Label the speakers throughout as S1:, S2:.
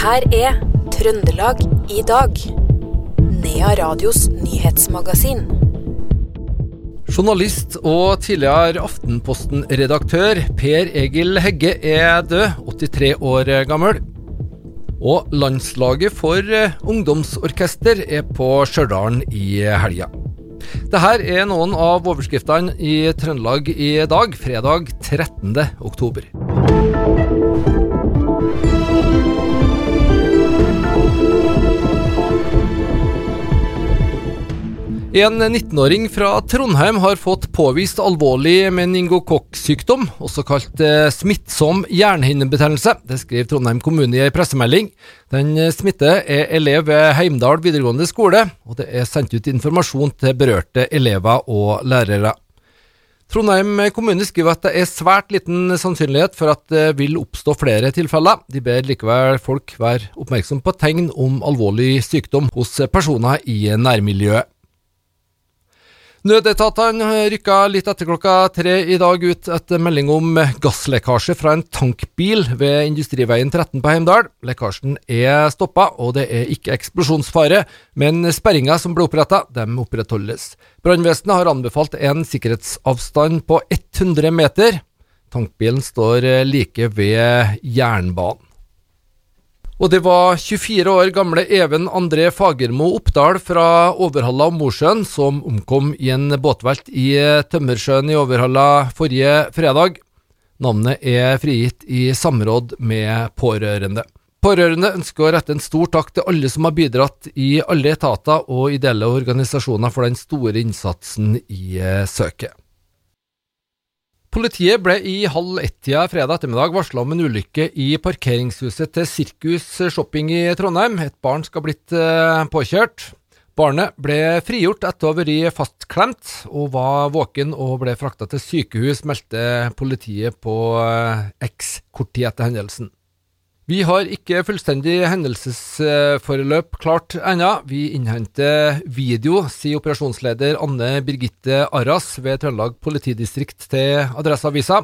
S1: her er Trøndelag i dag. Nea Radios nyhetsmagasin.
S2: Journalist og tidligere Aftenposten-redaktør Per Egil Hegge er død, 83 år gammel. Og landslaget for eh, ungdomsorkester er på Stjørdal i helga. Dette er noen av overskriftene i Trøndelag i dag, fredag 13. oktober. En 19-åring fra Trondheim har fått påvist alvorlig meningokokksykdom, også kalt eh, smittsom hjernehinnebetennelse. Det skriver Trondheim kommune i en pressemelding. Den eh, smitte er elev ved Heimdal videregående skole, og det er sendt ut informasjon til berørte elever og lærere. Trondheim kommune skriver at det er svært liten sannsynlighet for at det vil oppstå flere tilfeller. De ber likevel folk være oppmerksom på tegn om alvorlig sykdom hos personer i nærmiljøet. Nødetatene rykka litt etter klokka tre i dag ut etter melding om gasslekkasje fra en tankbil ved Industriveien 13 på Heimdal. Lekkasjen er stoppa, og det er ikke eksplosjonsfare, men sperringa som ble oppretta, opprettholdes. Brannvesenet har anbefalt en sikkerhetsavstand på 100 meter. Tankbilen står like ved jernbanen. Og det var 24 år gamle Even André Fagermo Oppdal fra Overhalla og Mosjøen som omkom i en båtvelt i Tømmersjøen i Overhalla forrige fredag. Navnet er frigitt i samråd med pårørende. Pårørende ønsker å rette en stor takk til alle som har bidratt i alle etater og ideelle organisasjoner for den store innsatsen i søket. Politiet ble i halv ett-tida fredag ettermiddag varsla om en ulykke i parkeringshuset til Sirkus Shopping i Trondheim. Et barn skal ha blitt eh, påkjørt. Barnet ble frigjort etter å ha vært fastklemt, og var våken og ble frakta til sykehus, meldte politiet på eh, X kort tid etter hendelsen. Vi har ikke fullstendig hendelsesforløp klart ennå. Vi innhenter video, sier operasjonsleder Anne Birgitte Arras ved Trøndelag politidistrikt til Adresseavisa.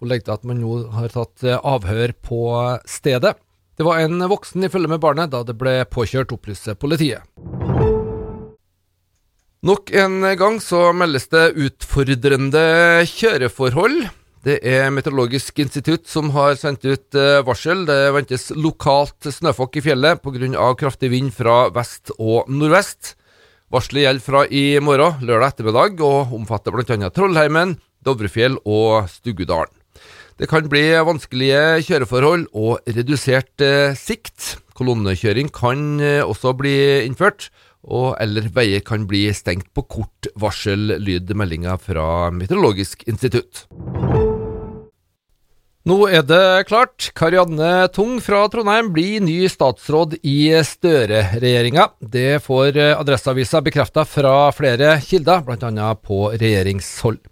S2: Hun legger til at man nå har tatt avhør på stedet. Det var en voksen i følge med barnet da det ble påkjørt, opplyser politiet. Nok en gang så meldes det utfordrende kjøreforhold. Det er Meteorologisk institutt som har sendt ut eh, varsel. Det ventes lokalt snøfokk i fjellet pga. kraftig vind fra vest og nordvest. Varselet gjelder fra i morgen, lørdag ettermiddag, og omfatter bl.a. Trollheimen, Dovrefjell og Stugudalen. Det kan bli vanskelige kjøreforhold og redusert eh, sikt. Kolonnekjøring kan eh, også bli innført, og eller veier kan bli stengt på kort varsel, lyder meldinga fra Meteorologisk institutt. Nå er det klart. Karianne Tung fra Trondheim blir ny statsråd i Støre-regjeringa. Det får Adresseavisa bekrefta fra flere kilder, bl.a. på regjeringshold.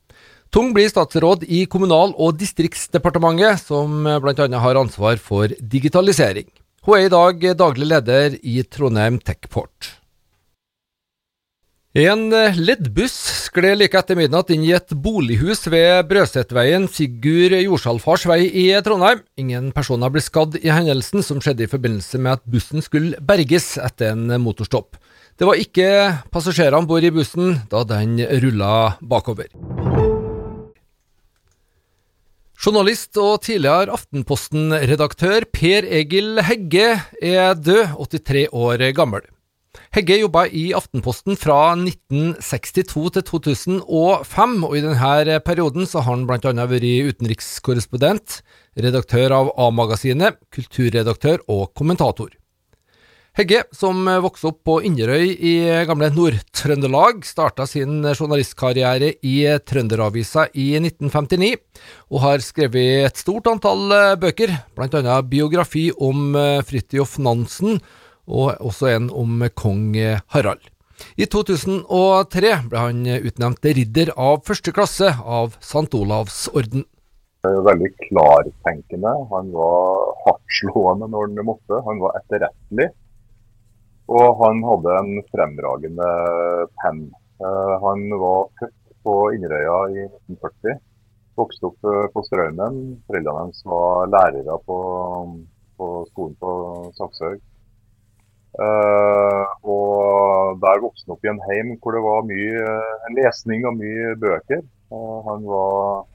S2: Tung blir statsråd i Kommunal- og distriktsdepartementet, som bl.a. har ansvar for digitalisering. Hun er i dag daglig leder i Trondheim Techport. En leddbuss skled like etter midnatt inn i et bolighus ved Brøsetveien, Sigurd Jordsalfars vei i Trondheim. Ingen personer ble skadd i hendelsen, som skjedde i forbindelse med at bussen skulle berges etter en motorstopp. Det var ikke passasjerer om bord i bussen da den rulla bakover. Journalist og tidligere Aftenposten-redaktør Per Egil Hegge er død, 83 år gammel. Hegge jobba i Aftenposten fra 1962 til 2005, og i denne perioden så har han bl.a. vært utenrikskorrespondent, redaktør av A-magasinet, kulturredaktør og kommentator. Hegge, som vokste opp på Inderøy i gamle Nord-Trøndelag, starta sin journalistkarriere i Trønderavisa i 1959, og har skrevet et stort antall bøker, bl.a. biografi om Fridtjof Nansen og også en om kong Harald. I 2003 ble han utnevnt ridder av første klasse av St. Olavs orden.
S3: Veldig klartenkende. Han var hardtslående når han måtte. Han var etterrettelig. Og han hadde en fremragende penn. Eh, han var født på Inderøya i 1940. Vokste opp eh, på Straumen. Foreldrene hans var lærere på på skolen på Sakshaug. Uh, og der vokste han opp i en heim hvor det var mye uh, lesning og mye bøker. Uh, han var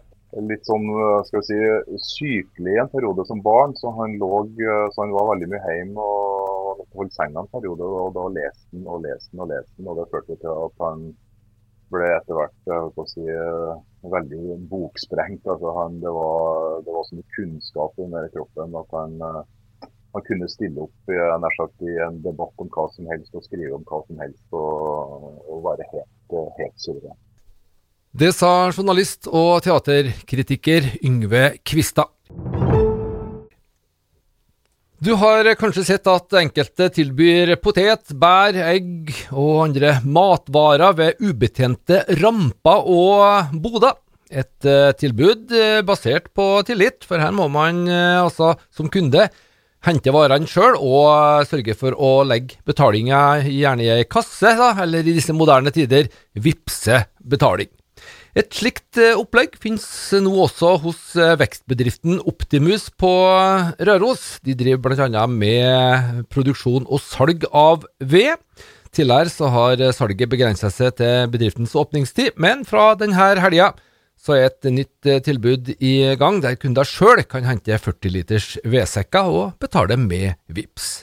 S3: litt sånn skal vi si, sykelig en periode som barn, så han, lå, så han var veldig mye hjemme og holdt senga en periode. Og da leste han og leste han og leste han, og det førte til at han ble etter hvert si, veldig boksprengt. Altså, han, det, var, det var så mye kunnskap i kroppen at han man kunne stille opp i, sagt, i, en debatt om hva som helst og skrive om hva som helst og, og være helt, helt suveren.
S2: Det sa journalist og teaterkritiker Yngve Kvistad. Du har kanskje sett at enkelte tilbyr potet, bær, egg og andre matvarer ved ubetjente ramper og boder. Et eh, tilbud eh, basert på tillit, for her må man eh, altså som kunde hente varene sjøl og sørge for å legge betalinga gjerne i ei kasse, da, eller i disse moderne tider vippse betaling. Et slikt eh, opplegg finnes nå også hos eh, vekstbedriften Optimus på Røros. De driver bl.a. med produksjon og salg av ved. Tidligere har salget begrensa seg til bedriftens åpningstid, men fra denne helga så er et nytt eh, tilbud i gang der kunder sjøl kan hente 40 liters vedsekker og betale med VIPS.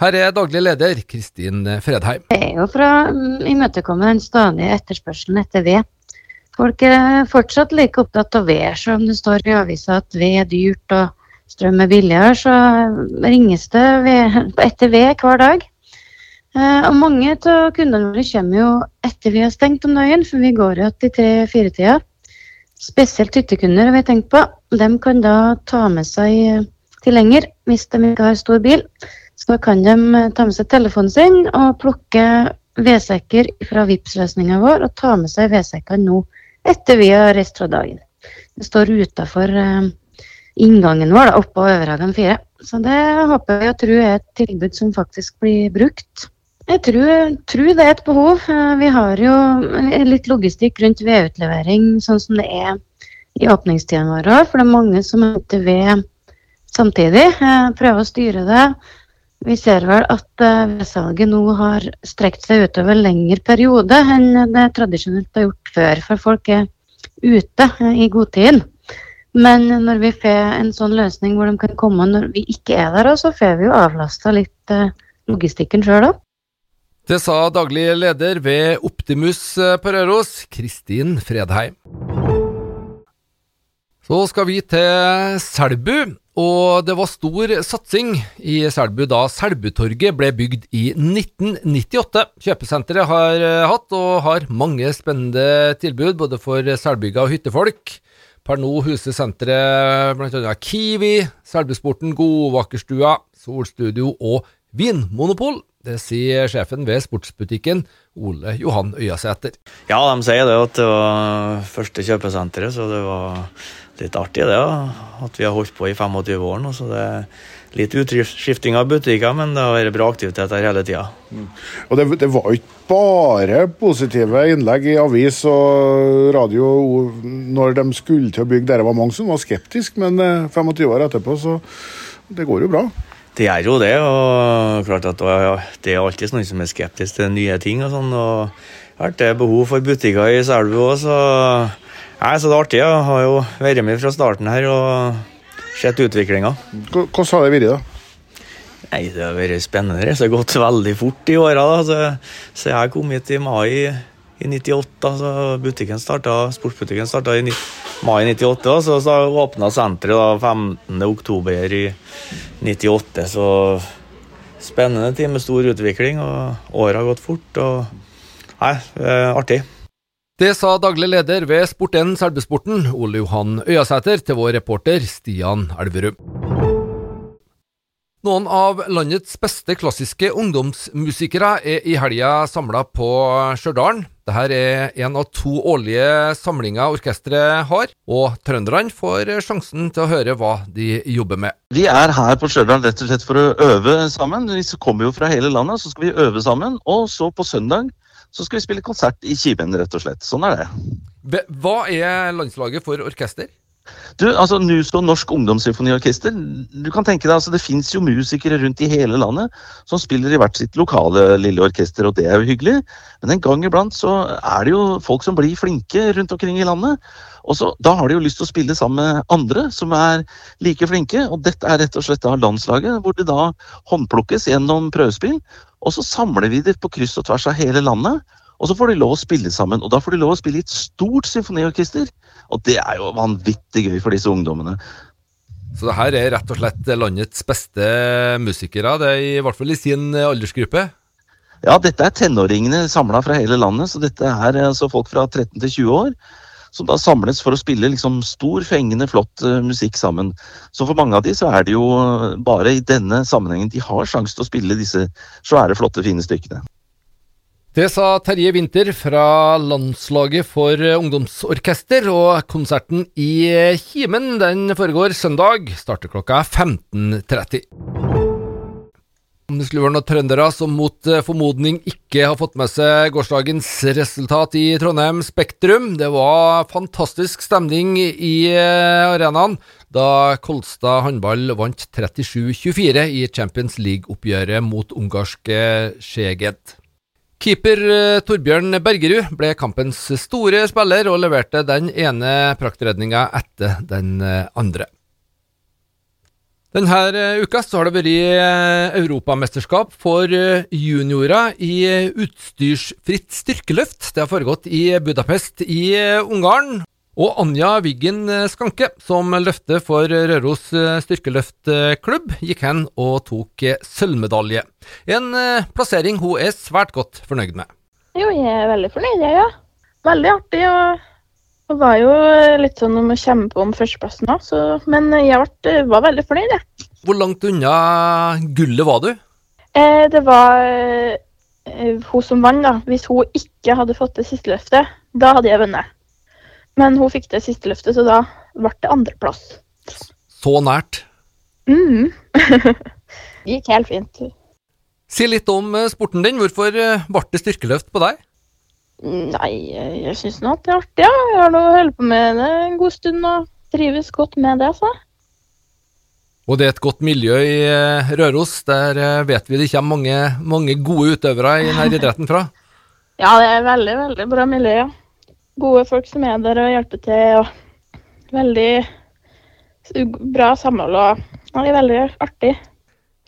S2: Her er daglig leder Kristin Fredheim.
S4: Det er jo for å mm, imøtekomme den stadige etterspørselen etter ved. Folk er fortsatt like opptatt av ved, så om det står i avisa at ved er dyrt og strøm er billigere, så ringes det etter ved hver dag. Eh, og mange av kundene våre kommer jo etter vi har stengt om dagen, for vi går jo til tre-fire-tida. Spesielt hyttekunder har vi tenkt på. De kan da ta med seg tilhenger hvis de ikke har stor bil. Så kan de eh, ta med seg telefonen sin og plukke vedsekker fra Vipps-løsninga vår og ta med seg vedsekkene nå etter vi har reist fra dagen. Det står utafor uh, inngangen vår, da, oppå Øverhagen 4. Så det håper vi og tror er et tilbud som faktisk blir brukt. Jeg tror, tror, det er et behov. Eh, vi har jo litt logistikk rundt vedutlevering sånn som det er i åpningstiden vår òg. For det er mange som henter ved samtidig. Eh, prøver å styre det. Vi ser vel at eh, vedsalget nå har strekt seg utover lengre periode enn det tradisjonelt har gjort før. For folk er ute i godtiden. Men når vi får en sånn løsning hvor de kan komme når vi ikke er der, så får vi jo avlasta litt logistikken sjøl òg.
S2: Det sa daglig leder ved Optimus eh, på Røros, Kristin Fredheim. Så skal vi til Selbu, og det var stor satsing i Selbu da Selbutorget ble bygd i 1998. Kjøpesenteret har eh, hatt og har mange spennende tilbud både for selbygga og hyttefolk. Per nå huser senteret bl.a. Kiwi, Selbusporten, Godvakerstua, Solstudio og Vinmonopol. Det sier sjefen ved sportsbutikken, Ole Johan Øyasæter.
S5: Ja, de sier det at det var første kjøpesenteret, så det var litt artig det. At vi har holdt på i 25 år nå. så det er Litt utskifting av butikker, men det har vært bra aktivitet her hele tida. Mm.
S6: Og det, det, var ikke bare positive innlegg i avis og radio når de skulle til å bygge. Det var mange som var skeptiske, men 25 eh, år etterpå, så det går jo bra.
S5: Det gjør jo det, og klart at det er alltid noen som er skeptisk til nye ting. og sånn, og Det er behov for butikker i Selbu òg, så, ja, så det er artig. Jeg har jo vært med fra starten her og sett utviklinga.
S6: Hvordan har det vært, da?
S5: Nei, Det har vært spennende. Det har gått veldig fort i åra. Så, så jeg kom hit i mai i 98. da, så butikken starta, Sportsbutikken starta i mai 98, så, så åpna senteret 15. oktober i 98. Så spennende tid med stor utvikling, og året har gått fort. og Nei, artig.
S2: Det sa daglig leder ved Sport1 Selbusporten, Ole Johan Øyasæter, til vår reporter Stian Elverum. Noen av landets beste klassiske ungdomsmusikere er i helga samla på Stjørdal. Dette er en av to årlige samlinger orkesteret har, og trønderne får sjansen til å høre hva de jobber med.
S7: Vi er her på Stjørdal rett og slett for å øve sammen. Vi kommer jo fra hele landet, så skal vi øve sammen. Og så på søndag så skal vi spille konsert i Kimen, rett og slett. Sånn er det.
S2: Hva er landslaget for orkester?
S7: Du, altså NUSO Norsk Ungdomssymfoniorkester. Du kan tenke deg, altså Det fins jo musikere rundt i hele landet som spiller i hvert sitt lokale lille orkester, og det er jo hyggelig. Men en gang iblant så er det jo folk som blir flinke rundt omkring i landet. Og så, Da har de jo lyst til å spille sammen med andre som er like flinke. og Dette er rett og slett da landslaget, hvor det da håndplukkes gjennom prøvespill. Og så samler vi det på kryss og tvers av hele landet. Og så får de lov å spille sammen. Og da får de lov å spille i et stort symfoniorkester. Og det er jo vanvittig gøy for disse ungdommene.
S2: Så det her er rett og slett landets beste musikere, det er i hvert fall i sin aldersgruppe?
S7: Ja, dette er tenåringene samla fra hele landet, så dette er altså folk fra 13 til 20 år. Som da samles for å spille liksom stor, fengende, flott uh, musikk sammen. Så for mange av de så er det jo bare i denne sammenhengen de har sjanse til å spille disse svære, flotte, fine stykkene.
S2: Det sa Terje Winther fra Landslaget for ungdomsorkester, og konserten i Kimen den foregår søndag, starter klokka 15.30. Om det skulle være noen trøndere som mot formodning ikke har fått med seg gårsdagens resultat i Trondheim Spektrum, det var fantastisk stemning i arenaen da Kolstad håndball vant 37-24 i Champions League-oppgjøret mot ungarske Szeged. Keeper Torbjørn Bergerud ble kampens store spiller og leverte den ene praktredninga etter den andre. Denne uka så har det vært europamesterskap for juniorer i utstyrsfritt styrkeløft. Det har foregått i Budapest i Ungarn. Og Anja Wiggen Skanke, som løfter for Røros styrkeløftklubb, gikk hen og tok sølvmedalje. En plassering hun er svært godt fornøyd med.
S8: Jo, jeg er veldig fornøyd, jeg, ja. Veldig artig. og det var jo litt sånn om å kjempe om førsteplassen òg, men jeg ble, var veldig fornøyd, jeg.
S2: Hvor langt unna gullet var du?
S8: Eh, det var eh, hun som vant, da. Hvis hun ikke hadde fått det siste løftet, da hadde jeg vunnet. Men hun fikk det siste løftet, så da ble det andreplass.
S2: Så nært?
S8: Mm. det gikk helt fint.
S2: Si litt om sporten din. Hvorfor ble det styrkeløft på deg?
S8: Nei, jeg syns nå at det er artig, ja. Jeg har holdt på med det en god stund og trives godt med det, så.
S2: Og det er et godt miljø i Røros. Der vet vi det kommer mange, mange gode utøvere i denne idretten fra.
S8: Ja, det er veldig, veldig bra miljø, ja. Gode folk som er der og hjelper til. og Veldig bra samhold og det er veldig artig.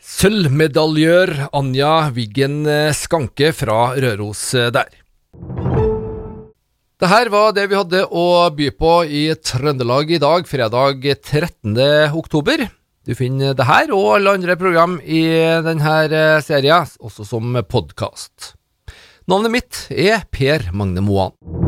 S2: Sølvmedaljør Anja Wiggen Skanke fra Røros der. Det her var det vi hadde å by på i Trøndelag i dag, fredag 13. oktober. Du finner det her og alle andre program i denne serien, også som podkast. Navnet mitt er Per Magne Moan.